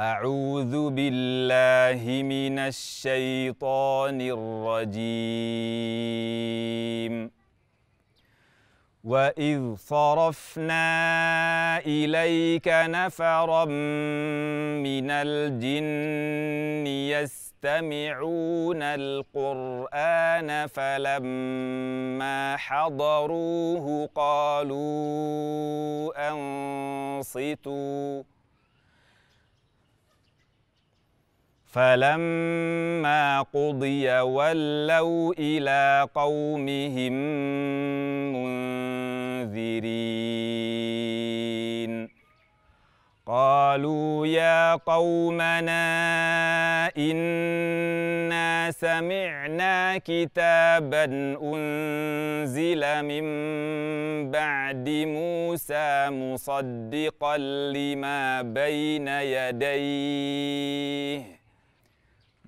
أعوذ بالله من الشيطان الرجيم. وإذ صرفنا إليك نفرا من الجن يستمعون القرآن فلما حضروه قالوا أنصتوا فلما قضي ولوا إلى قومهم منذرين. قالوا يا قومنا إنا سمعنا كتابا أنزل من بعد موسى مصدقا لما بين يديه.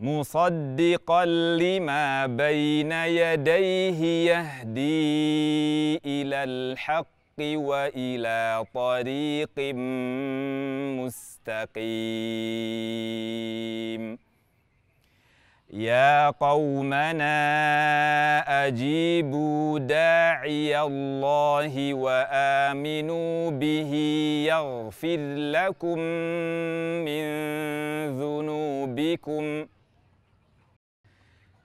مصدقا لما بين يديه يهدي إلى الحق وإلى طريق مستقيم. يا قومنا أجيبوا داعي الله وآمنوا به يغفر لكم من ذنوبكم.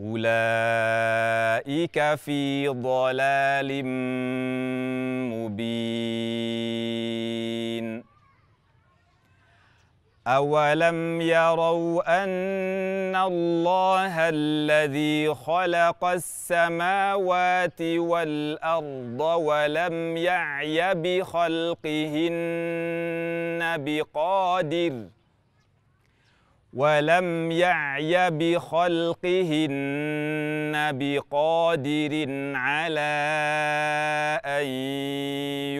أولئك في ضلال مبين. أولم يروا أن الله الذي خلق السماوات والأرض ولم يعي بخلقهن بقادر ولم يعي بخلقهن بقادر على أن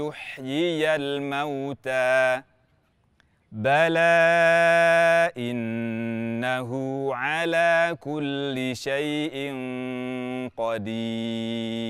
يحيي الموتى بلى انه على كل شيء قدير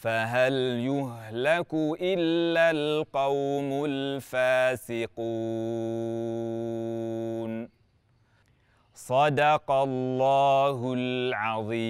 فهل يهلك إلا القوم الفاسقون؟ صدق الله العظيم.